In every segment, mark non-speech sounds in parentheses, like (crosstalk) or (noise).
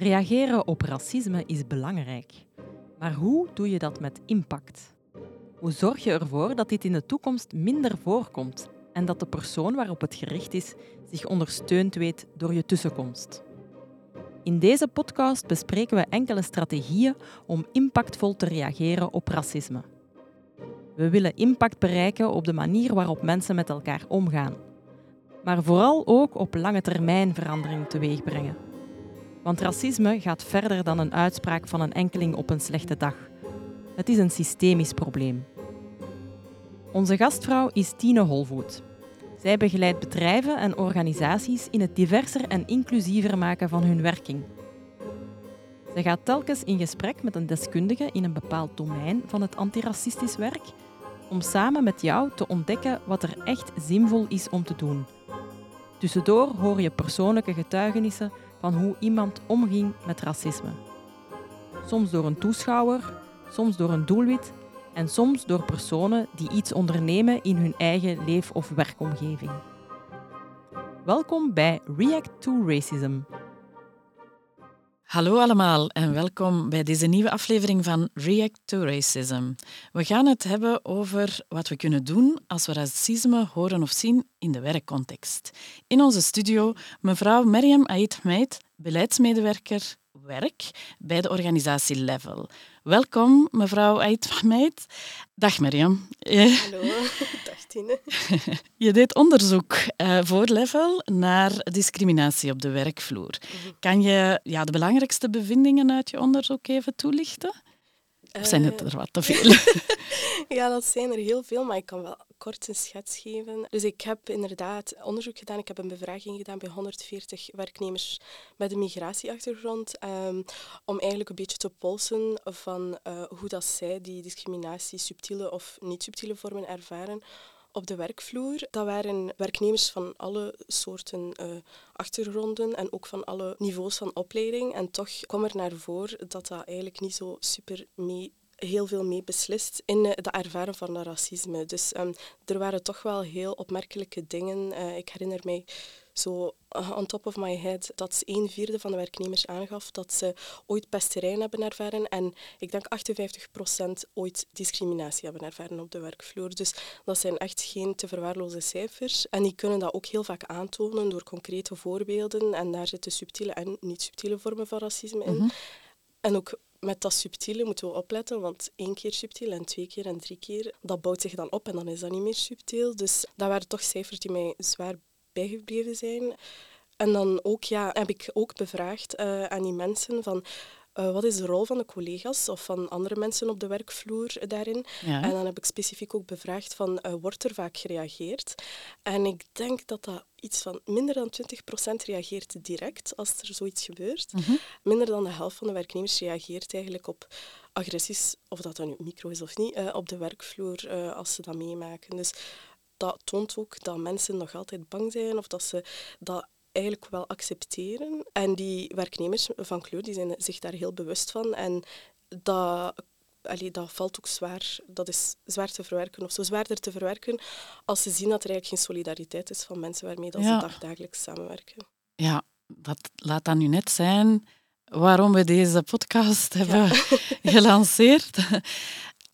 Reageren op racisme is belangrijk. Maar hoe doe je dat met impact? Hoe zorg je ervoor dat dit in de toekomst minder voorkomt en dat de persoon waarop het gericht is zich ondersteund weet door je tussenkomst? In deze podcast bespreken we enkele strategieën om impactvol te reageren op racisme. We willen impact bereiken op de manier waarop mensen met elkaar omgaan, maar vooral ook op lange termijn verandering teweeg brengen. Want racisme gaat verder dan een uitspraak van een enkeling op een slechte dag. Het is een systemisch probleem. Onze gastvrouw is Tine Holvoet. Zij begeleidt bedrijven en organisaties in het diverser en inclusiever maken van hun werking. Zij gaat telkens in gesprek met een deskundige in een bepaald domein van het antiracistisch werk om samen met jou te ontdekken wat er echt zinvol is om te doen. Tussendoor hoor je persoonlijke getuigenissen van hoe iemand omging met racisme. Soms door een toeschouwer, soms door een doelwit en soms door personen die iets ondernemen in hun eigen leef- of werkomgeving. Welkom bij React to Racism. Hallo allemaal en welkom bij deze nieuwe aflevering van React to Racism. We gaan het hebben over wat we kunnen doen als we racisme horen of zien in de werkcontext. In onze studio mevrouw Meriam Ait Meid, beleidsmedewerker werk bij de organisatie Level. Welkom, mevrouw Aitmeid. Dag Mirjam. Hallo, (laughs) dag Tine. (laughs) Je deed onderzoek uh, voor Level naar discriminatie op de werkvloer. Mhm. Kan je ja, de belangrijkste bevindingen uit je onderzoek even toelichten? Of zijn het er wat te (laughs) veel? ja, dat zijn er heel veel, maar ik kan wel kort een schets geven. Dus ik heb inderdaad onderzoek gedaan. Ik heb een bevraging gedaan bij 140 werknemers met een migratieachtergrond. Um, om eigenlijk een beetje te polsen van uh, hoe dat zij die discriminatie, subtiele of niet subtiele vormen ervaren op de werkvloer. Dat waren werknemers van alle soorten uh, achtergronden en ook van alle niveaus van opleiding. En toch kwam er naar voren dat dat eigenlijk niet zo super mee heel veel mee beslist in uh, de ervaren van dat racisme. Dus um, er waren toch wel heel opmerkelijke dingen. Uh, ik herinner mij zo on top of my head dat een vierde van de werknemers aangaf dat ze ooit pesterij hebben ervaren en ik denk 58% ooit discriminatie hebben ervaren op de werkvloer. Dus dat zijn echt geen te verwaarloze cijfers. En die kunnen dat ook heel vaak aantonen door concrete voorbeelden en daar zitten subtiele en niet subtiele vormen van racisme in. Mhm. En ook met dat subtiele moeten we opletten, want één keer subtiel en twee keer en drie keer, dat bouwt zich dan op en dan is dat niet meer subtiel. Dus dat waren toch cijfers die mij zwaar bijgebleven zijn. En dan ook, ja, heb ik ook bevraagd uh, aan die mensen van uh, wat is de rol van de collega's of van andere mensen op de werkvloer daarin? En dan heb ik specifiek ook bevraagd van, uh, wordt er vaak gereageerd? En ik denk dat dat iets van minder dan 20% reageert direct als er zoiets gebeurt. Mhm. Minder dan de helft van de werknemers reageert eigenlijk op agressies, of dat dan nu micro is of niet, uh, op de werkvloer als ze dat meemaken. Dus dat toont ook dat mensen nog altijd bang zijn of dat ze dat eigenlijk wel accepteren. En die werknemers van kleur die zijn zich daar heel bewust van. En dat, allee, dat valt ook zwaar, dat is zwaar te verwerken, of zo zwaarder te verwerken, als ze zien dat er eigenlijk geen solidariteit is van mensen waarmee dat ze dagdagelijks samenwerken. Ja, dat laat dan nu net zijn waarom we deze podcast hebben (laughs) gelanceerd.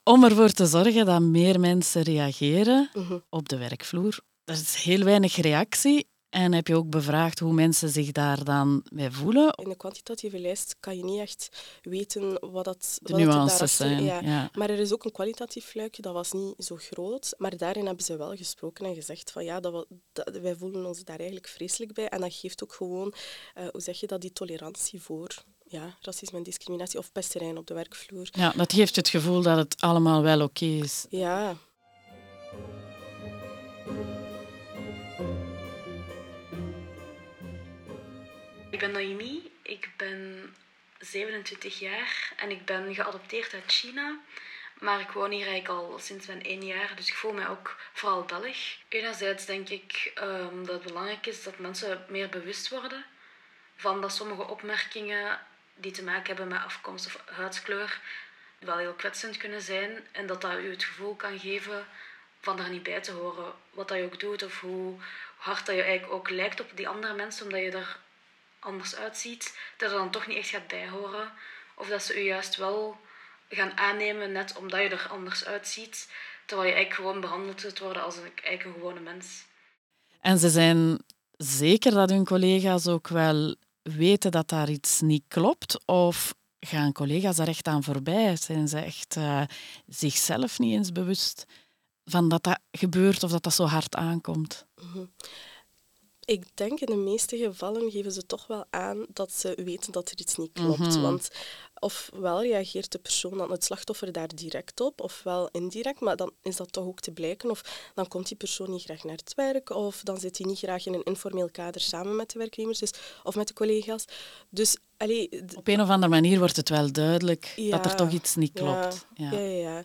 Om ervoor te zorgen dat meer mensen reageren mhm. op de werkvloer. Er is heel weinig reactie en heb je ook bevraagd hoe mensen zich daar dan mee voelen? In de kwantitatieve lijst kan je niet echt weten wat dat de wat nuances zijn. Ja. Maar er is ook een kwalitatief luikje, dat was niet zo groot. Maar daarin hebben ze wel gesproken en gezegd van ja, dat, dat wij voelen ons daar eigenlijk vreselijk bij. En dat geeft ook gewoon, uh, hoe zeg je dat, die tolerantie voor ja, racisme en discriminatie of pesterij op de werkvloer. Ja, dat geeft het gevoel dat het allemaal wel oké is. Ja. Ik ben Noemi, ik ben 27 jaar en ik ben geadopteerd uit China. Maar ik woon hier eigenlijk al sinds mijn één jaar, dus ik voel mij ook vooral Belg. Enerzijds denk ik um, dat het belangrijk is dat mensen meer bewust worden van dat sommige opmerkingen die te maken hebben met afkomst of huidskleur wel heel kwetsend kunnen zijn. En dat dat u het gevoel kan geven van er niet bij te horen. Wat dat je ook doet of hoe hard dat je eigenlijk ook lijkt op die andere mensen, omdat je er anders uitziet, dat er dan toch niet echt gaat bijhoren. Of dat ze u juist wel gaan aannemen net omdat je er anders uitziet, terwijl je eigenlijk gewoon behandeld wilt worden als een, eigenlijk een gewone mens. En ze zijn zeker dat hun collega's ook wel weten dat daar iets niet klopt? Of gaan collega's daar echt aan voorbij? Zijn ze echt uh, zichzelf niet eens bewust van dat dat gebeurt of dat dat zo hard aankomt? Mhm. Ik denk in de meeste gevallen geven ze toch wel aan dat ze weten dat er iets niet klopt. Mhm. Want ofwel reageert de persoon dan het slachtoffer daar direct op, ofwel indirect, maar dan is dat toch ook te blijken. Of dan komt die persoon niet graag naar het werk, of dan zit hij niet graag in een informeel kader samen met de werknemers dus, of met de collega's. Dus op een of andere manier wordt het wel duidelijk dat er toch iets niet klopt. Ja, ja, ja. ja.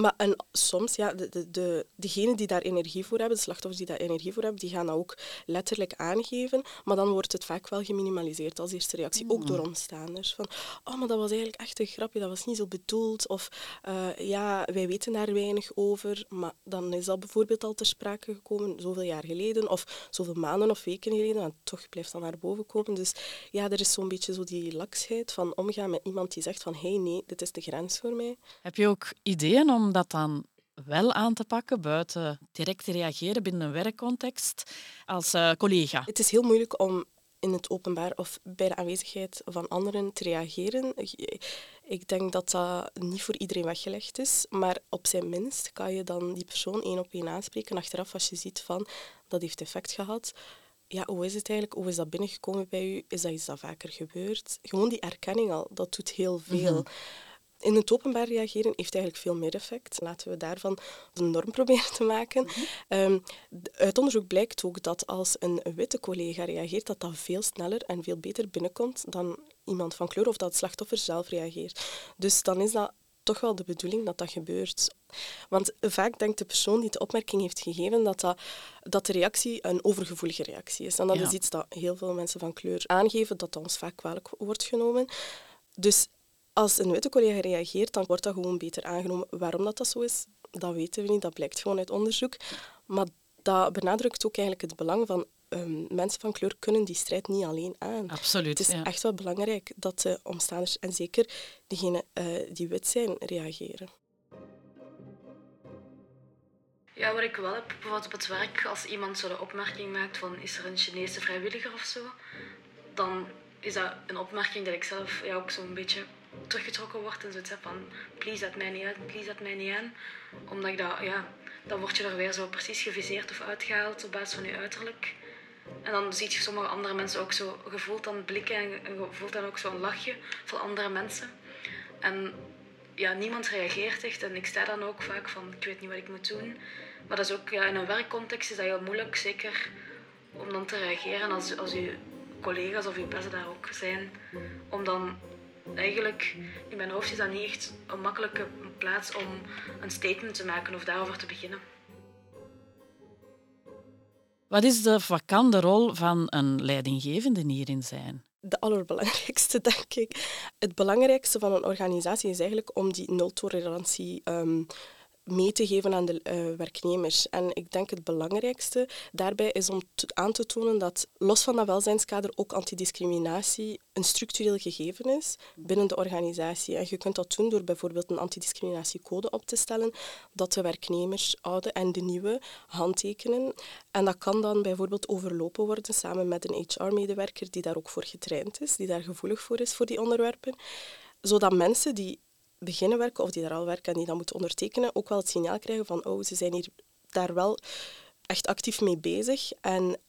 Maar en soms, ja, de, de, de, degenen die daar energie voor hebben, de slachtoffers die daar energie voor hebben, die gaan dat ook letterlijk aangeven. Maar dan wordt het vaak wel geminimaliseerd als eerste reactie, ook door mm. omstaanders. Van, oh, maar dat was eigenlijk echt een grapje, dat was niet zo bedoeld. Of, uh, ja, wij weten daar weinig over. Maar dan is dat bijvoorbeeld al ter sprake gekomen, zoveel jaar geleden, of zoveel maanden of weken geleden, en toch blijft dat naar boven komen. Dus ja, er is zo'n beetje zo die laksheid van omgaan met iemand die zegt van hé hey, nee, dit is de grens voor mij. Heb je ook ideeën om dat dan wel aan te pakken, buiten direct te reageren binnen een werkcontext als uh, collega? Het is heel moeilijk om in het openbaar of bij de aanwezigheid van anderen te reageren. Ik denk dat dat niet voor iedereen weggelegd is, maar op zijn minst kan je dan die persoon één op één aanspreken achteraf als je ziet van dat heeft effect gehad ja, hoe is het eigenlijk? Hoe is dat binnengekomen bij u? Is dat iets dat vaker gebeurt? Gewoon die erkenning al, dat doet heel veel. Mhm. In het openbaar reageren heeft eigenlijk veel meer effect. Laten we daarvan een norm proberen te maken. Mhm. Ehm, uit onderzoek blijkt ook dat als een witte collega reageert, dat dat veel sneller en veel beter binnenkomt dan iemand van kleur of dat het slachtoffer zelf reageert. Dus dan is dat toch wel de bedoeling dat dat gebeurt. Want vaak denkt de persoon die de opmerking heeft gegeven dat, dat, dat de reactie een overgevoelige reactie is. En dat is iets dat heel veel mensen van kleur aangeven, dat ons vaak kwalijk wordt genomen. Dus als een witte collega reageert, dan wordt dat gewoon beter aangenomen. Waarom dat, dat zo is, dat weten we niet. Dat blijkt gewoon uit onderzoek. Maar dat benadrukt ook eigenlijk het belang van um, mensen van kleur kunnen die strijd niet alleen aan. Absoluut. Het is echt wel belangrijk dat de omstanders, en zeker diegenen uh, die wit zijn, reageren. Ja, wat ik wel heb, bijvoorbeeld op het werk, als iemand zo de opmerking maakt van is er een Chinese vrijwilliger of zo, dan is dat een opmerking dat ik zelf ja, ook zo'n beetje teruggetrokken word en zoiets heb van please dat mij niet uit, please dat mij niet aan. Omdat ik dat, ja, dan word je er weer zo precies geviseerd of uitgehaald op basis van je uiterlijk. En dan zie je sommige andere mensen ook zo gevoeld dan blikken en je voelt dan ook zo'n lachje van andere mensen. En ja, niemand reageert echt en ik sta dan ook vaak van ik weet niet wat ik moet doen. Maar dat is ook ja, in een werkcontext is dat heel moeilijk, zeker om dan te reageren als, als je collega's of je beste daar ook zijn. Om dan eigenlijk, in mijn hoofd is dat niet echt een makkelijke plaats om een statement te maken of daarover te beginnen. Wat is de vakante rol van een leidinggevende hierin zijn? De allerbelangrijkste, (laughs) denk ik. Het belangrijkste van een organisatie is eigenlijk om die nul-tolerantie um, mee te geven aan de uh, werknemers. En ik denk het belangrijkste daarbij is om aan te tonen dat los van dat welzijnskader ook antidiscriminatie een structureel gegeven is binnen de organisatie. En je kunt dat doen door bijvoorbeeld een antidiscriminatiecode op te stellen dat de werknemers, oude en de nieuwe, handtekenen. En dat kan dan bijvoorbeeld overlopen worden samen met een HR-medewerker die daar ook voor getraind is, die daar gevoelig voor is voor die onderwerpen zodat mensen die beginnen werken of die daar al werken en die dat moeten ondertekenen, ook wel het signaal krijgen van oh, ze zijn hier daar wel echt actief mee bezig. En,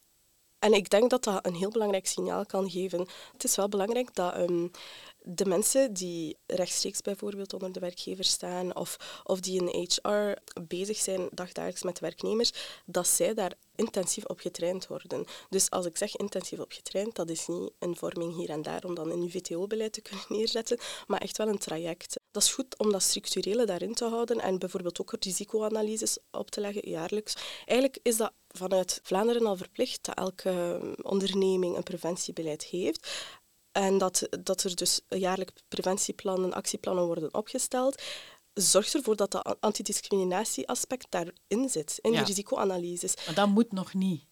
en ik denk dat dat een heel belangrijk signaal kan geven. Het is wel belangrijk dat um, de mensen die rechtstreeks bijvoorbeeld onder de werkgever staan of, of die in HR bezig zijn dagdagelijks met werknemers, dat zij daar intensief op getraind worden. Dus als ik zeg intensief op getraind, dat is niet een vorming hier en daar om dan een VTO-beleid te kunnen neerzetten, maar echt wel een traject. Dat is goed om dat structurele daarin te houden en bijvoorbeeld ook risicoanalyses op te leggen jaarlijks. Eigenlijk is dat vanuit Vlaanderen al verplicht dat elke onderneming een preventiebeleid heeft. En dat, dat er dus jaarlijk preventieplannen, actieplannen worden opgesteld. Zorg ervoor dat dat antidiscriminatieaspect daarin zit, in de risicoanalyses. Maar dat moet nog niet.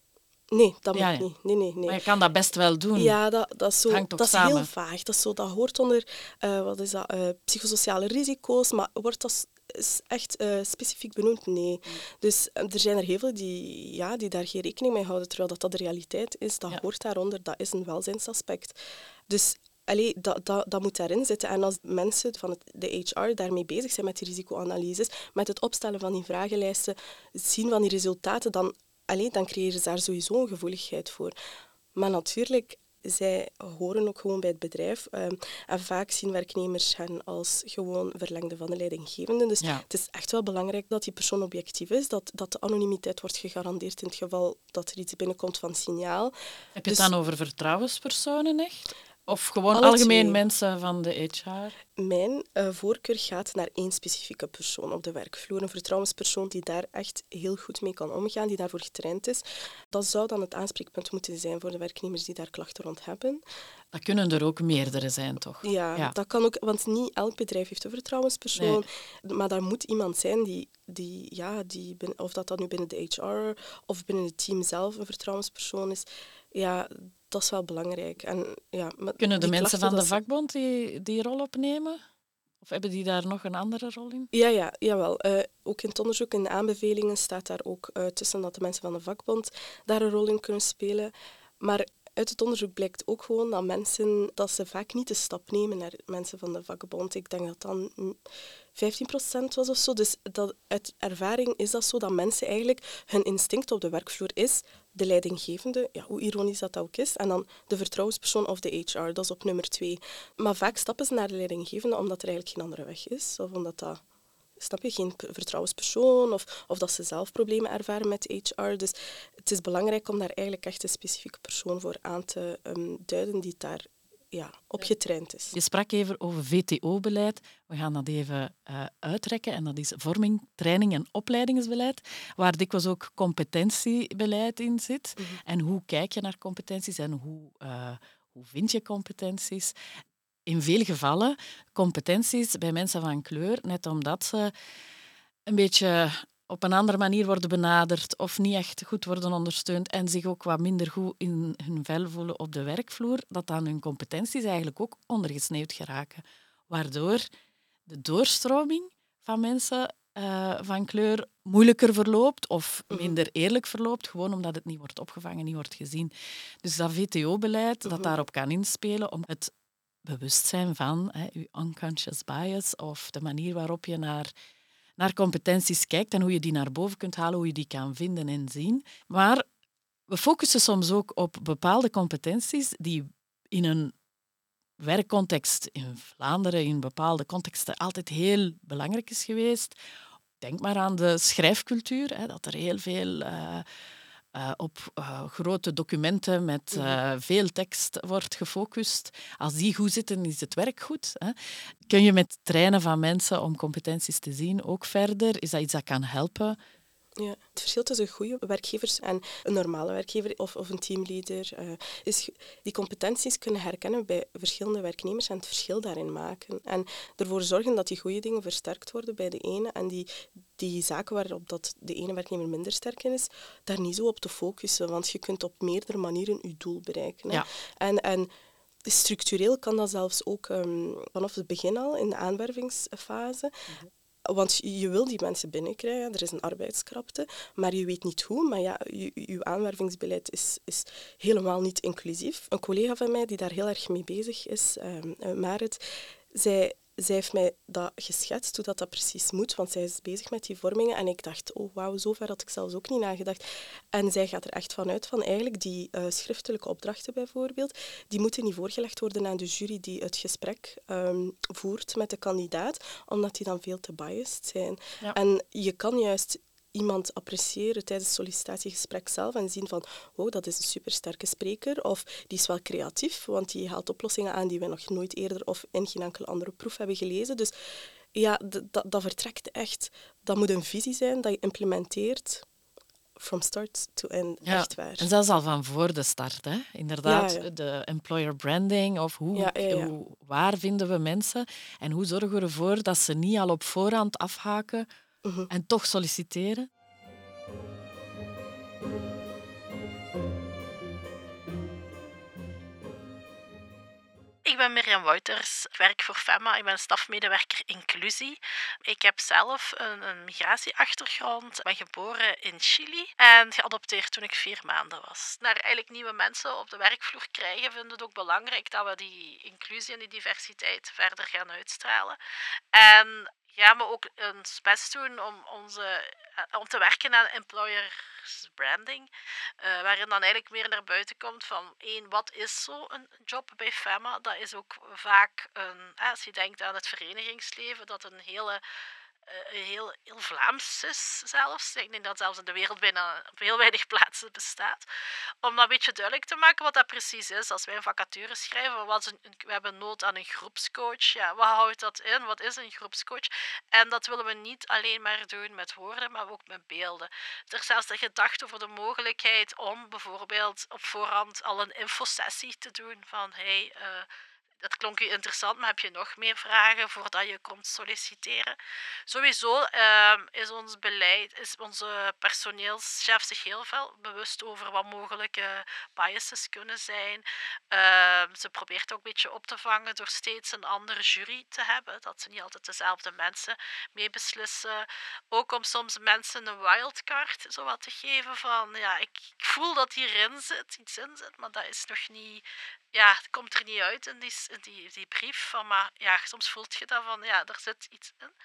Nee, dat Ja, moet ja. niet. Nee, nee, nee. Maar je kan dat best wel doen. Ja, dat, dat is, zo, Hangt dat is samen. heel vaag. Dat, is zo, dat hoort onder eh, wat is dat, eh, psychosociale risico's, maar wordt dat echt eh, specifiek benoemd? Nee. Dus eh, er zijn er heel veel die, ja, die daar geen rekening mee houden, terwijl dat, dat de realiteit is. Dat Ja. hoort daaronder, dat is een welzijnsaspect. Dus allee, dat, dat, dat moet daarin zitten. En als mensen van het, de HR daarmee bezig zijn met die risicoanalyses, met het opstellen van die vragenlijsten, het zien van die resultaten, dan, allee, dan creëren ze daar sowieso een gevoeligheid voor. Maar natuurlijk, zij horen ook gewoon bij het bedrijf. ehm, en vaak zien werknemers hen als gewoon verlengde van de leidinggevende. Dus Ja. het is echt wel belangrijk dat die persoon objectief is, dat, dat de anonimiteit wordt gegarandeerd in het geval dat er iets binnenkomt van signaal. Heb je Dus- het dan over vertrouwenspersonen echt? Of gewoon Alle algemeen twee. mensen van de HR? Mijn eh, voorkeur gaat naar één specifieke persoon op de werkvloer. Een vertrouwenspersoon die daar echt heel goed mee kan omgaan, die daarvoor getraind is. Dat zou dan het aanspreekpunt moeten zijn voor de werknemers die daar klachten rond hebben. Dat kunnen er ook meerdere zijn, toch? Ja, Ja. dat kan ook, want niet elk bedrijf heeft een vertrouwenspersoon. Maar daar moet iemand zijn die, die, ja, die of dat dan nu binnen de HR of binnen het team zelf een vertrouwenspersoon is. Ja, dat is wel belangrijk. En, ja, Kunnen de mensen van de vakbond die, die rol opnemen? Of hebben die daar nog een andere rol in? Ja, ja jawel. Eh, ook in het onderzoek, in de aanbevelingen, staat daar ook eh, tussen dat de mensen van de vakbond daar een rol in kunnen spelen. Maar uit het onderzoek blijkt ook gewoon dat mensen dat ze vaak niet de stap nemen naar mensen van de vakbond. Ik denk dat dan mm, 15% was of zo. Dus dat, uit ervaring is dat zo dat mensen eigenlijk hun instinct op de werkvloer is de leidinggevende, ja, hoe ironisch dat ook is, en dan de vertrouwenspersoon of de HR, dat is op nummer twee. Maar vaak stappen ze naar de leidinggevende omdat er eigenlijk geen andere weg is, of omdat dat snap je, geen vertrouwenspersoon of, of dat ze zelf problemen ervaren met HR. Dus het is belangrijk om daar eigenlijk echt een specifieke persoon voor aan te ehm, duiden die daar ja, op getraind is. Je sprak even over VTO-beleid. We gaan dat even eh, uitrekken. En dat is vorming, training en opleidingsbeleid, waar dikwijls ook competentiebeleid in zit. En hoe kijk je naar competenties en hoe, eh, hoe vind je competenties? In veel gevallen competenties bij mensen van kleur, net omdat ze een beetje op een andere manier worden benaderd of niet echt goed worden ondersteund en zich ook wat minder goed in hun vel voelen op de werkvloer, dat dan hun competenties eigenlijk ook ondergesneeuwd geraken. Waardoor de doorstroming van mensen eh, van kleur moeilijker verloopt of minder eerlijk verloopt, gewoon omdat het niet wordt opgevangen, niet wordt gezien. Dus dat VTO-beleid dat daarop kan inspelen om het bewustzijn van hè, je unconscious bias of de manier waarop je naar, naar competenties kijkt en hoe je die naar boven kunt halen, hoe je die kan vinden en zien. Maar we focussen soms ook op bepaalde competenties die in een werkcontext in Vlaanderen, in bepaalde contexten, altijd heel belangrijk is geweest. Denk maar aan de schrijfcultuur, hè, dat er heel veel eh, eh, op eh, grote documenten met eh, veel tekst wordt gefocust. Als die goed zitten, is het werk goed. Hè. Kun je met trainen van mensen om competenties te zien ook verder? Is dat iets dat kan helpen? Ja. Het verschil tussen goede werkgevers en een normale werkgever of, of een teamleader eh, is die competenties kunnen herkennen bij verschillende werknemers en het verschil daarin maken. En ervoor zorgen dat die goede dingen versterkt worden bij de ene en die, die zaken waarop dat de ene werknemer minder sterk in is, daar niet zo op te focussen, want je kunt op meerdere manieren je doel bereiken. Ja. En, en structureel kan dat zelfs ook ehm, vanaf het begin al, in de aanwervingsfase. Want je wil die mensen binnenkrijgen, er is een arbeidskrapte, maar je weet niet hoe. Maar ja, je, aanwervingsbeleid is, is helemaal niet inclusief. Een collega van mij die daar heel erg mee bezig is, eh, Marit, zij, zij heeft mij dat geschetst, hoe dat, dat precies moet, want zij is bezig met die vormingen. En ik dacht, oh wauw, zover had ik zelfs ook niet nagedacht. En zij gaat er echt van uit van eigenlijk die eh, schriftelijke opdrachten bijvoorbeeld, die moeten niet voorgelegd worden aan de jury die het gesprek ehm, voert met de kandidaat, omdat die dan veel te biased zijn. Ja. En je kan juist iemand appreciëren tijdens het sollicitatiegesprek zelf en zien van, wow, dat is een supersterke spreker, of die is wel creatief, want die haalt oplossingen aan die we nog nooit eerder of in geen enkele andere proef hebben gelezen. Dus ja, dat, dat vertrekt echt. Dat moet een visie zijn dat je implementeert from start to end, Ja, echt waar. En zelfs al van voor de start, hè? inderdaad. Ja, ja. De employer branding, of hoe, waar vinden we mensen en hoe zorgen we ervoor dat ze niet al op voorhand afhaken Mhm. en toch solliciteren. Ik ben Mirjam Wouters. Ik werk voor FEMA. Ik ben stafmedewerker inclusie. Ik heb zelf een, een migratieachtergrond. Ik ben geboren in Chili en geadopteerd toen ik vier maanden was. Naar eigenlijk nieuwe mensen op de werkvloer krijgen, vinden ik het ook belangrijk dat we die inclusie en die diversiteit verder gaan uitstralen. En gaan we ook ons best doen om, onze, eh, om te werken aan employer branding, uh, waarin dan eigenlijk meer naar buiten komt van één, wat is zo een job bij FEMA? Dat is ook vaak een, als je denkt aan het verenigingsleven, dat een hele heel, heel Vlaams is zelfs. Ik denk dat zelfs in de wereld bijna op heel weinig (laughs) plaatsen bestaat. Om dat een beetje duidelijk te maken wat dat precies is. Als wij een vacature schrijven, wat we hebben nood aan een groepscoach. Ja, wat houdt dat in? Wat is een groepscoach? En dat willen we niet alleen maar doen met woorden, maar ook met beelden. Er is zelfs de gedachte over de mogelijkheid om bijvoorbeeld op voorhand al een infosessie te doen van hey, uh, dat klonk u interessant, maar heb je nog meer vragen voordat je komt solliciteren? Sowieso ehm, is ons beleid, is onze personeelschef zich heel veel bewust over wat mogelijke biases kunnen zijn. Ehm, ze probeert ook een beetje op te vangen door steeds een andere jury te hebben, dat ze niet altijd dezelfde mensen mee beslissen. Ook om soms mensen een wildcard zo wat te geven van, ja, ik, ik voel dat hierin zit, iets in zit, maar dat is nog niet ja, het komt er niet uit in die, die, die brief. Van, maar ja, soms voelt je dat van, ja, er zit iets in.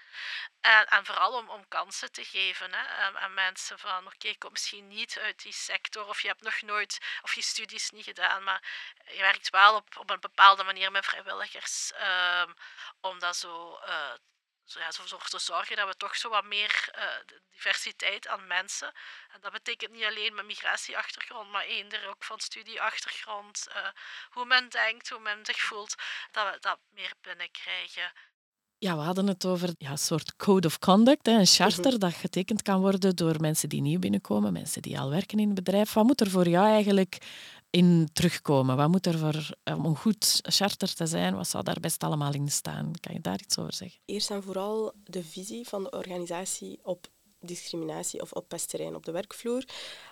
En, en vooral om, om kansen te geven hè, aan, mensen van, oké, ik kom misschien niet uit die sector of je hebt nog nooit, of je studies niet gedaan, maar je werkt wel op, op een bepaalde manier met vrijwilligers um, om dat zo uh, zo, ja, zo voor te zorgen dat we toch zo wat meer uh, diversiteit aan mensen. En dat betekent niet alleen met migratieachtergrond, maar eender ook van studieachtergrond. Uh, hoe men denkt, hoe men zich voelt, dat we dat meer binnenkrijgen. Ja, we hadden het over ja, een soort code of conduct, hè, een charter mhm. dat getekend kan worden door mensen die nieuw binnenkomen, mensen die al werken in het bedrijf. Wat moet er voor jou eigenlijk in terugkomen? Wat moet er voor, om een goed charter te zijn, wat zou daar best allemaal in staan? Kan je daar iets over zeggen? Eerst en vooral de visie van de organisatie op discriminatie of op pesterijn op de werkvloer.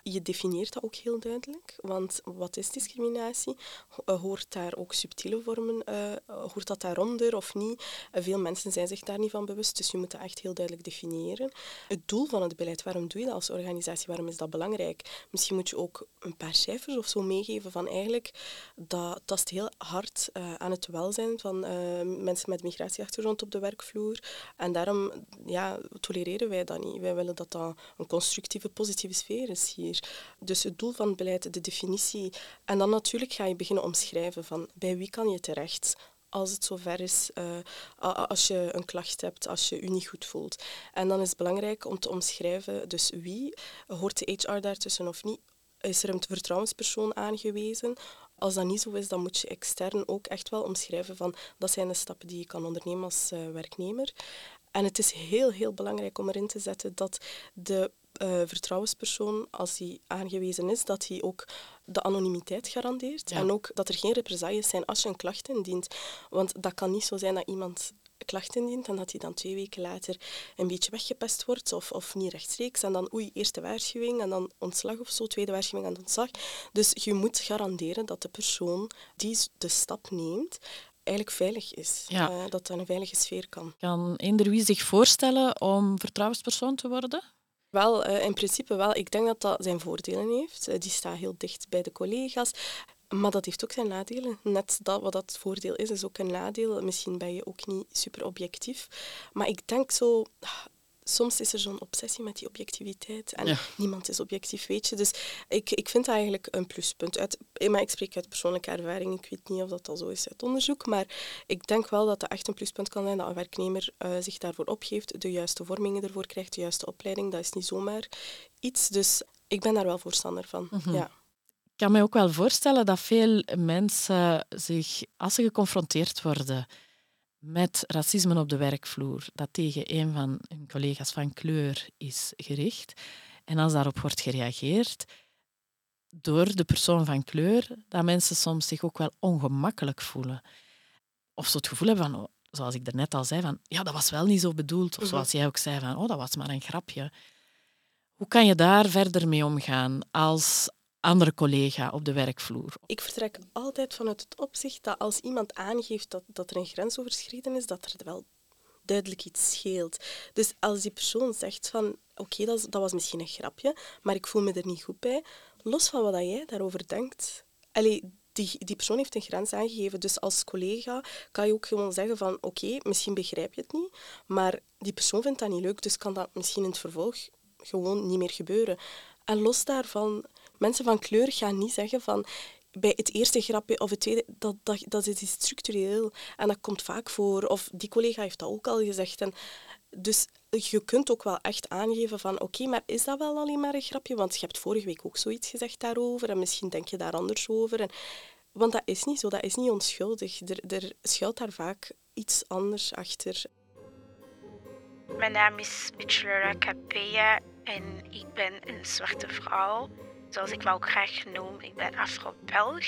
Je definieert dat ook heel duidelijk, want wat is discriminatie? Eh, hoort daar ook subtiele vormen, uh, hoort dat daaronder of niet? Uh, veel mensen zijn zich daar niet van bewust, dus je moet dat echt heel duidelijk definiëren. Het doel van het beleid, waarom doe je dat als organisatie? Waarom is dat belangrijk? Misschien moet je ook een paar cijfers of zo meegeven van eigenlijk, dat tast heel hard aan het welzijn van mensen met migratieachtergrond op de werkvloer. En daarom ja, tolereren wij dat niet. Willen dat dat een constructieve, positieve sfeer is hier. Dus het doel van het beleid, de definitie. En dan natuurlijk ga je beginnen omschrijven van bij wie kan je terecht als het zover is, uh, als je een klacht hebt, als je je niet goed voelt. En dan is het belangrijk om te omschrijven, dus wie, hoort de HR daartussen of niet? Is er een vertrouwenspersoon aangewezen? Als dat niet zo is, dan moet je extern ook echt wel omschrijven van dat zijn de stappen die je kan ondernemen als uh, werknemer. En het is heel, heel belangrijk om erin te zetten dat de uh, vertrouwenspersoon, als hij aangewezen is, dat hij ook de anonimiteit garandeert. En ook dat er geen represailles zijn als je een klacht indient. Want dat kan niet zo zijn dat iemand klacht indient en dat hij dan twee weken later een beetje weggepest wordt of, of niet rechtstreeks. En dan oei, eerste waarschuwing en dan ontslag of zo, tweede waarschuwing en ontslag. Dus je moet garanderen dat de persoon die de stap neemt, eigenlijk veilig is. Ja. Uh, dat dat een veilige sfeer kan. Kan eender wie zich voorstellen om vertrouwenspersoon te worden? Wel, uh, in principe wel. Ik denk dat dat zijn voordelen heeft. Uh, die staat heel dicht bij de collega's. Maar dat heeft ook zijn nadelen. Net dat wat dat voordeel is, is ook een nadeel. Misschien ben je ook niet super objectief. Maar ik denk zo, soms is er zo'n obsessie met die objectiviteit. En niemand is objectief, weet je. Dus ik, ik vind dat eigenlijk een pluspunt. Uit, maar ik spreek uit persoonlijke ervaring. Ik weet niet of dat al zo is uit onderzoek. Maar ik denk wel dat dat echt een pluspunt kan zijn dat een werknemer uh, zich daarvoor opgeeft, de juiste vormingen ervoor krijgt, de juiste opleiding. Dat is niet zomaar iets. Dus ik ben daar wel voorstander van. Mhm. ja. Ik kan me ook wel voorstellen dat veel mensen zich, als ze geconfronteerd worden met racisme op de werkvloer dat tegen een van hun collega's van kleur is gericht. En als daarop wordt gereageerd door de persoon van kleur, dat mensen soms zich ook wel ongemakkelijk voelen. Of ze het gevoel hebben van, oh, zoals ik net al zei, van ja, dat was wel niet zo bedoeld. Of zoals jij ook zei, van oh, dat was maar een grapje. Hoe kan je daar verder mee omgaan als andere collega op de werkvloer? Ik vertrek altijd vanuit het opzicht dat als iemand aangeeft dat, dat er een grens overschreden is, dat er wel duidelijk iets scheelt. Dus als die persoon zegt van oké, dat, was misschien een grapje, maar ik voel me er niet goed bij, los van wat jij daarover denkt. Allee, die, die persoon heeft een grens aangegeven. Dus als collega kan je ook gewoon zeggen van oké, misschien begrijp je het niet, maar die persoon vindt dat niet leuk, dus kan dat misschien in het vervolg gewoon niet meer gebeuren. En los daarvan, mensen van kleur gaan niet zeggen van bij het eerste grapje of het tweede, dat, dat, dat is iets structureel. En dat komt vaak voor. Of die collega heeft dat ook al gezegd. En dus je kunt ook wel echt aangeven van oké, maar is dat wel alleen maar een grapje? Want je hebt vorige week ook zoiets gezegd daarover en misschien denk je daar anders over. En, want dat is niet zo, dat is niet onschuldig. Er, er schuilt daar vaak iets anders achter. Mijn naam is Bachelora Capella en ik ben een zwarte vrouw. Zoals ik me ook graag noem, ik ben Afro-Belg.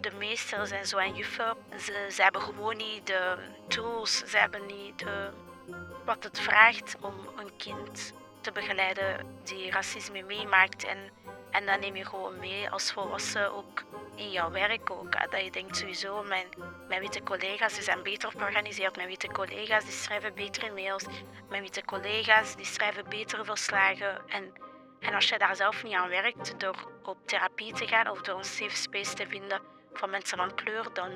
De meesten zijn zo aan juffen. Ze, ze hebben gewoon niet de tools, ze hebben niet wat het vraagt om een kind te begeleiden die racisme meemaakt. En, en dan neem je gewoon mee als volwassen ook in jouw werk ook. Dat je denkt sowieso, mijn, mijn witte collega's die zijn beter georganiseerd. Mijn witte collega's die schrijven betere mails. Mijn witte collega's die schrijven betere verslagen. En, en als je daar zelf niet aan werkt door op therapie te gaan of door een safe space te vinden van mensen van kleur, dan,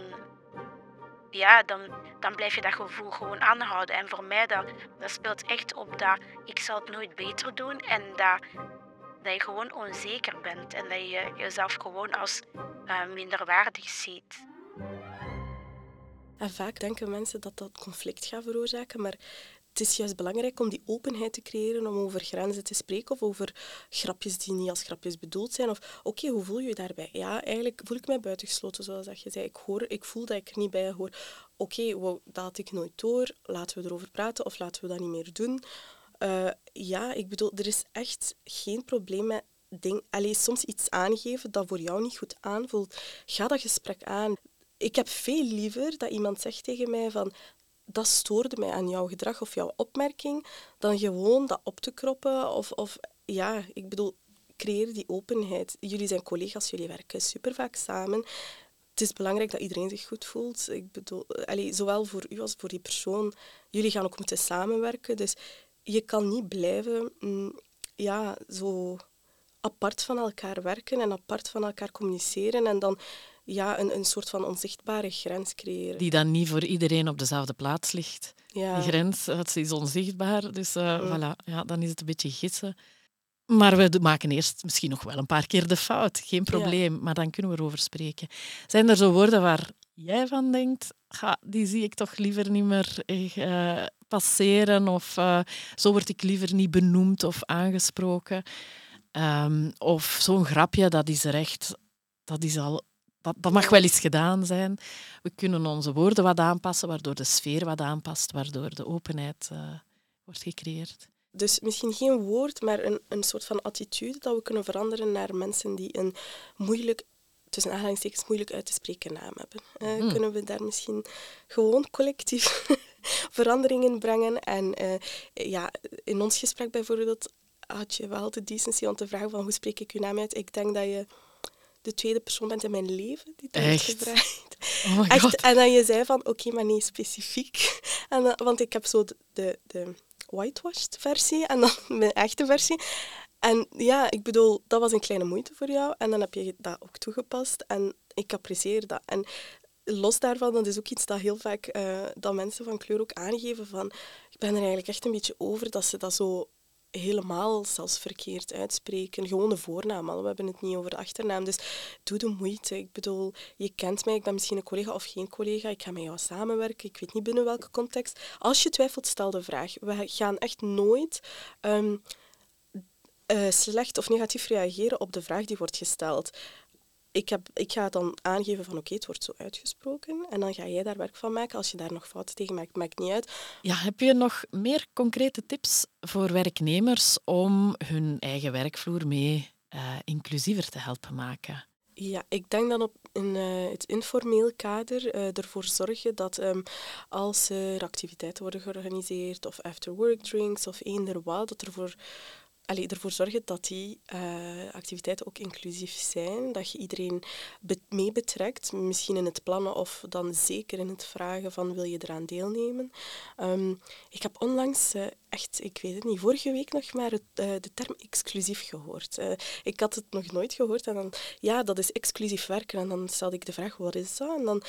ja, dan, dan blijf je dat gevoel gewoon aanhouden. En voor mij, dat, dat speelt echt op dat ik zal het nooit beter doen en dat, dat je gewoon onzeker bent en dat je jezelf gewoon als uh, minderwaardig ziet. En vaak denken mensen dat dat conflict gaat veroorzaken, maar het is juist belangrijk om die openheid te creëren, om over grenzen te spreken of over grapjes die niet als grapjes bedoeld zijn. Of oké, hoe voel je je daarbij? Ja, eigenlijk voel ik mij buitengesloten, zoals dat je zei. Ik, hoor, ik voel dat ik er niet bij hoor. Oké, wow, dat ik nooit door. Laten we erover praten of laten we dat niet meer doen. Uh, ja, ik bedoel, er is echt geen probleem met ding. Allee, soms iets aangeven dat voor jou niet goed aanvoelt. Ga dat gesprek aan. Ik heb veel liever dat iemand zegt tegen mij van dat stoorde mij aan jouw gedrag of jouw opmerking, dan gewoon dat op te kroppen. Of, of ja, ik bedoel, creëer die openheid. Jullie zijn collega's, jullie werken super vaak samen. Het is belangrijk dat iedereen zich goed voelt. Ik bedoel, allez, zowel voor u als voor die persoon. Jullie gaan ook moeten samenwerken. Dus je kan niet blijven mm, ja, zo apart van elkaar werken en apart van elkaar communiceren en dan ja, een, een soort van onzichtbare grens creëren. Die dan niet voor iedereen op dezelfde plaats ligt. Ja. Die grens het is onzichtbaar, dus uh, voilà, ja, dan is het een beetje gissen. Maar we maken eerst misschien nog wel een paar keer de fout. Geen probleem, maar dan kunnen we erover spreken. Zijn er zo woorden waar jij van denkt, ga, die zie ik toch liever niet meer uh, passeren of uh, zo word ik liever niet benoemd of aangesproken? Um, of zo'n grapje, dat is recht, dat is al dat, dat mag wel eens gedaan zijn. We kunnen onze woorden wat aanpassen, waardoor de sfeer wat aanpast, waardoor de openheid uh, wordt gecreëerd. Dus misschien geen woord, maar een, een soort van attitude dat we kunnen veranderen naar mensen die een moeilijk, tussen aanhalingstekens, moeilijk uit te spreken naam hebben. Uh, mm. Kunnen we daar misschien gewoon collectief (laughs) veranderingen brengen? En uh, ja, in ons gesprek bijvoorbeeld had je wel de decency om te vragen van hoe spreek ik uw naam uit? Ik denk dat je de tweede persoon bent in mijn leven die dat heeft gevraagd. (laughs) Oh Echt. En dan je zei van, oké, maar niet specifiek. (laughs) En dan, want ik heb zo de, de, de whitewashed versie en dan (laughs) mijn echte versie. En ja, ik bedoel, dat was een kleine moeite voor jou. En dan heb je dat ook toegepast. En ik apprecieer dat. En los daarvan, dat is ook iets dat heel vaak uh, dat mensen van kleur ook aangeven van ik ben er eigenlijk echt een beetje over dat ze dat zo helemaal zelfs verkeerd uitspreken. Gewoon de voornaam al. We hebben het niet over de achternaam. Dus doe de moeite. Ik bedoel, je kent mij. Ik ben misschien een collega of geen collega. Ik ga met jou samenwerken. Ik weet niet binnen welke context. Als je twijfelt, stel de vraag. We gaan echt nooit ehm, eh, slecht of negatief reageren op de vraag die wordt gesteld ik, heb, ik ga dan aangeven van oké, het wordt zo uitgesproken. En dan ga jij daar werk van maken. Als je daar nog fouten tegen maakt, maakt niet uit. Ja, heb je nog meer concrete tips voor werknemers om hun eigen werkvloer mee uh, inclusiever te helpen maken? Ja, ik denk dan op in uh, het informeel kader uh, ervoor zorgen dat um, als er activiteiten worden georganiseerd of after work drinks of eender wat, dat er voor allee, ervoor zorgen dat die eh, activiteiten ook inclusief zijn. Dat je iedereen mee betrekt, misschien in het plannen of dan zeker in het vragen van wil je eraan deelnemen. Um, ik heb onlangs uh, echt, ik weet het niet, vorige week nog maar het, uh, de term exclusief gehoord. ik had het nog nooit gehoord en dan, ja, dat is exclusief werken. En dan stelde ik de vraag, wat is dat? En dan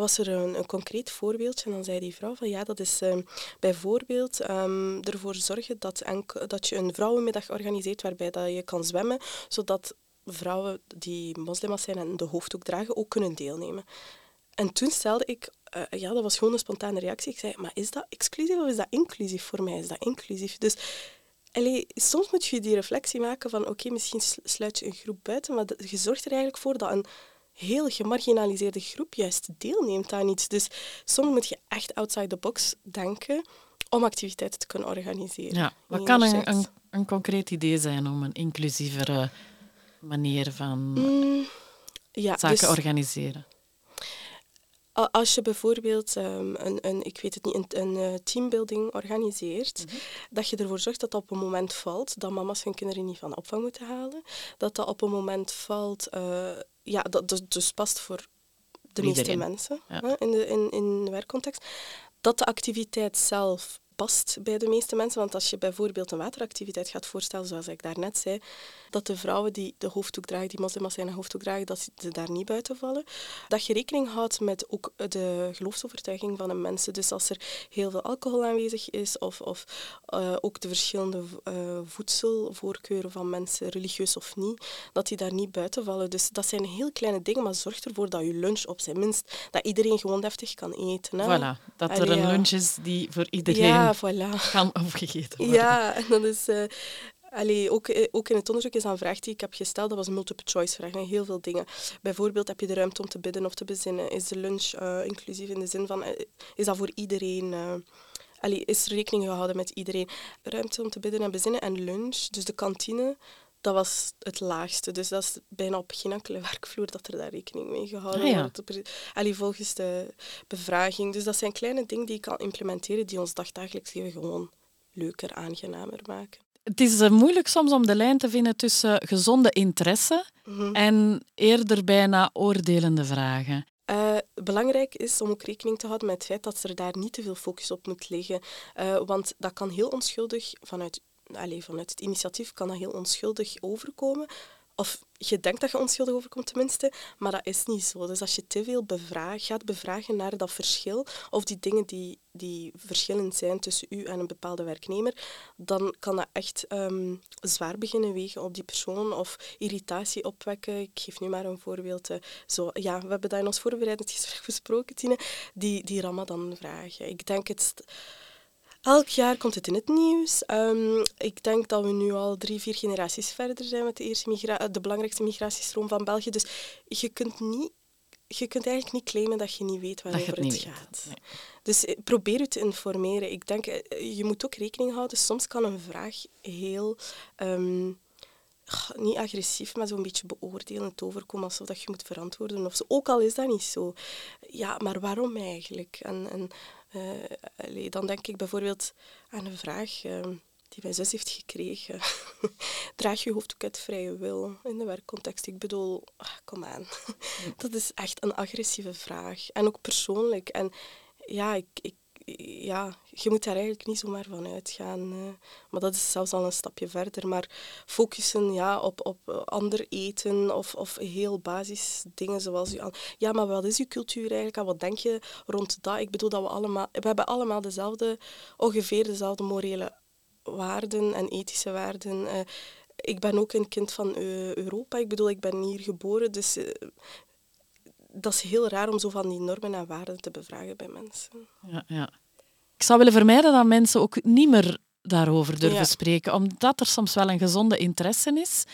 was er een, een, concreet voorbeeldje. En dan zei die vrouw van ja, dat is um, bijvoorbeeld um, ervoor zorgen dat, dat je een vrouwenmiddag organiseert waarbij dat je kan zwemmen, zodat vrouwen die moslims zijn en de hoofddoek dragen ook kunnen deelnemen. En toen stelde ik, uh, ja, dat was gewoon een spontane reactie. Ik zei, maar is dat exclusief of is dat inclusief? Voor mij is dat inclusief. Dus allee, soms moet je die reflectie maken van oké, misschien sluit je een groep buiten, maar je zorgt er eigenlijk voor dat een heel gemarginaliseerde groep juist deelneemt aan iets. Dus soms moet je echt outside the box denken om activiteiten te kunnen organiseren. Ja, wat kan een, een, een, concreet idee zijn om een inclusievere manier van mm, ja, zaken dus, organiseren? Als je bijvoorbeeld um, een, een, ik weet het niet, een, een uh, teambuilding organiseert, mhm. dat je ervoor zorgt dat dat op een moment valt dat mama's hun kinderen niet van opvang moeten halen, dat dat op een moment valt uh, ja, dat dus, dus past voor de meeste mensen hè, in, de, in, in de werkcontext. Dat de activiteit zelf past bij de meeste mensen. Want als je bijvoorbeeld een wateractiviteit gaat voorstellen, zoals ik daarnet zei, dat de vrouwen die de hoofddoek dragen, die moslims zijn een hoofddoek dragen, dat ze daar niet buiten vallen. Dat je rekening houdt met ook de geloofsovertuiging van de mensen. Dus als er heel veel alcohol aanwezig is, of, of uh, ook de verschillende uh, voedselvoorkeuren van mensen, religieus of niet, dat die daar niet buiten vallen. Dus dat zijn heel kleine dingen, maar zorg ervoor dat je lunch op zijn minst, dat iedereen gewoon deftig kan eten. Hè. Voilà, dat er een lunch is die voor iedereen ja, voilà. kan opgegeten worden. Ja, en dat is... Uh, Allee, ook, eh, ook in het onderzoek is een vraag die ik heb gesteld, dat was een multiple choice vraag, heel veel dingen. Bijvoorbeeld, heb je de ruimte om te bidden of te bezinnen? Is de lunch uh, inclusief in de zin van, uh, is dat voor iedereen... Allee, is er rekening gehouden met iedereen? Ruimte om te bidden en bezinnen en lunch, dus de kantine, dat was het laagste. Dus dat is bijna op geen enkele (laughs) werkvloer dat er daar rekening mee gehouden ah, ja. wordt. Allee, volgens de bevraging. Dus dat zijn kleine dingen die je kan implementeren die ons dagdagelijks leven gewoon leuker, aangenamer maken. Het is uh, moeilijk soms om de lijn te vinden tussen gezonde interesse mhm. en eerder bijna oordelende vragen. Uh, belangrijk is om ook rekening te houden met het feit dat er daar niet te veel focus op moet liggen. Uh, want dat kan heel onschuldig vanuit, allez, vanuit het initiatief kan dat heel onschuldig overkomen. Of je denkt dat je onschuldig overkomt tenminste, maar dat is niet zo. Dus als je te veel bevraag, gaat bevragen naar dat verschil, of die dingen die, die verschillend zijn tussen u en een bepaalde werknemer, dan kan dat echt um, zwaar beginnen wegen op die persoon of irritatie opwekken. Ik geef nu maar een voorbeeld. Uh, zo, ja, we hebben dat in ons voorbereidend gesprek (laughs) besproken, Tine, die, die Ramadan-vragen. Ik denk het Elk jaar komt het in het nieuws. Um, ik denk dat we nu al drie, vier generaties verder zijn met de, eerste migra de belangrijkste migratiestroom van België. Dus je kunt, niet, je kunt eigenlijk niet claimen dat je niet weet waarover het, het gaat. Dus eh, probeer je te informeren. Ik denk, eh, je moet ook rekening houden. Soms kan een vraag heel... Um, niet agressief, maar zo'n beetje beoordelend overkomen, alsof dat je moet verantwoorden. Of zo. Ook al is dat niet zo. Ja, maar waarom eigenlijk? En, en uh, dan denk ik bijvoorbeeld aan een vraag uh, die mijn zus heeft gekregen. (laughs) Draag je hoofddoek uit vrije wil in de werkcontext? Ik bedoel, ah, kom aan. (laughs) dat is echt een agressieve vraag. En ook persoonlijk. En ja, ik, ik ja, je moet daar eigenlijk niet zomaar van uitgaan. Uh, maar dat is zelfs al een stapje verder. Maar focussen ja, op, op ander eten of, of heel basis dingen zoals... Je, ja, maar wat is je cultuur eigenlijk? En wat denk je rond dat? Ik bedoel dat we allemaal... We hebben allemaal dezelfde, ongeveer dezelfde morele waarden en ethische waarden. Uh, ik ben ook een kind van Europa. Ik bedoel, ik ben hier geboren, dus... Dat is heel raar om zo van die normen en waarden te bevragen bij mensen. Ja, ja. Ik zou willen vermijden dat mensen ook niet meer daarover durven spreken, omdat er soms wel een gezonde interesse is.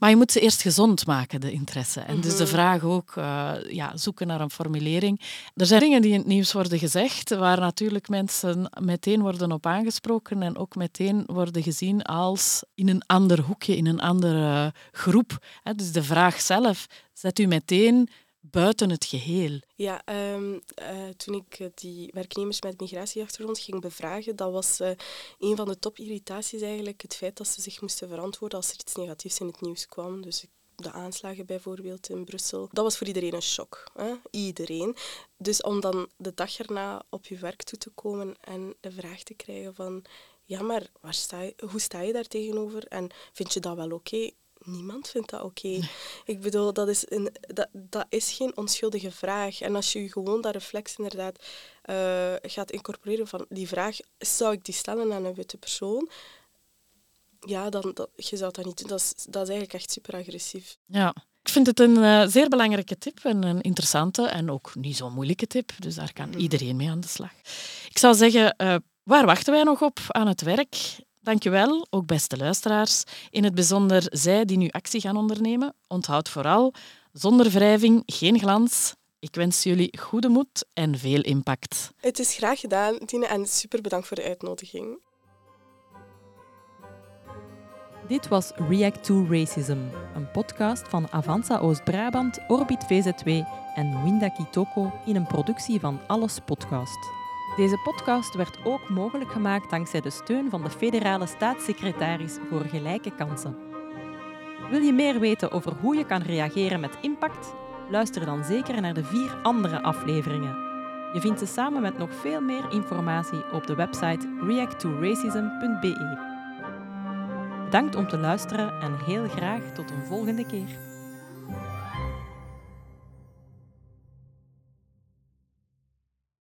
Maar je moet ze eerst gezond maken, de interesse. En dus de mhm. vraag ook, uh, ja, zoeken naar een formulering. Er zijn dingen die in het nieuws worden gezegd, waar natuurlijk mensen meteen worden op aangesproken en ook meteen worden gezien als in een ander hoekje, in een andere groep. Dus de vraag zelf zet u meteen buiten het geheel? Ja, ehm, eh, toen ik eh, die werknemers met migratieachtergrond ging bevragen, dat was uh, een van de topirritaties eigenlijk het feit dat ze zich moesten verantwoorden als er iets negatiefs in het nieuws kwam. Dus de aanslagen bijvoorbeeld in Brussel. Dat was voor iedereen een shock. Hè? Iedereen. Dus om dan de dag erna op je werk toe te komen en de vraag te krijgen van ja, maar waar sta je, hoe sta je daar tegenover en vind je dat wel oké? Niemand vindt dat oké. Ik bedoel, dat is, een, dat, dat is geen onschuldige vraag. En als je gewoon dat reflex inderdaad uh, gaat incorporeren van die vraag, zou ik die stellen aan een witte persoon? Ja, dan, dat, je zou dat niet doen. Dat is, dat is eigenlijk echt super agressief. Ja. Ik vind het een uh, zeer belangrijke tip en een interessante en ook niet zo moeilijke tip. Dus daar kan mhm. iedereen mee aan de slag. Ik zou zeggen, uh, waar wachten wij nog op aan het werk? Dankjewel, ook beste luisteraars. In het bijzonder zij die nu actie gaan ondernemen. Onthoud vooral, zonder wrijving geen glans. Ik wens jullie goede moed en veel impact. Het is graag gedaan, Tine, en super bedankt voor de uitnodiging. Dit was React to Racism, een podcast van Avanza Oost-Brabant, Orbit VZW en Winda Kitoko in een productie van Alles Podcast. Deze podcast werd ook mogelijk gemaakt dankzij de steun van de federale staatssecretaris voor gelijke kansen. Wil je meer weten over hoe je kan reageren met impact? Luister dan zeker naar de vier andere afleveringen. Je vindt ze samen met nog veel meer informatie op de website reacttoracism.be. Bedankt om te luisteren en heel graag tot een volgende keer.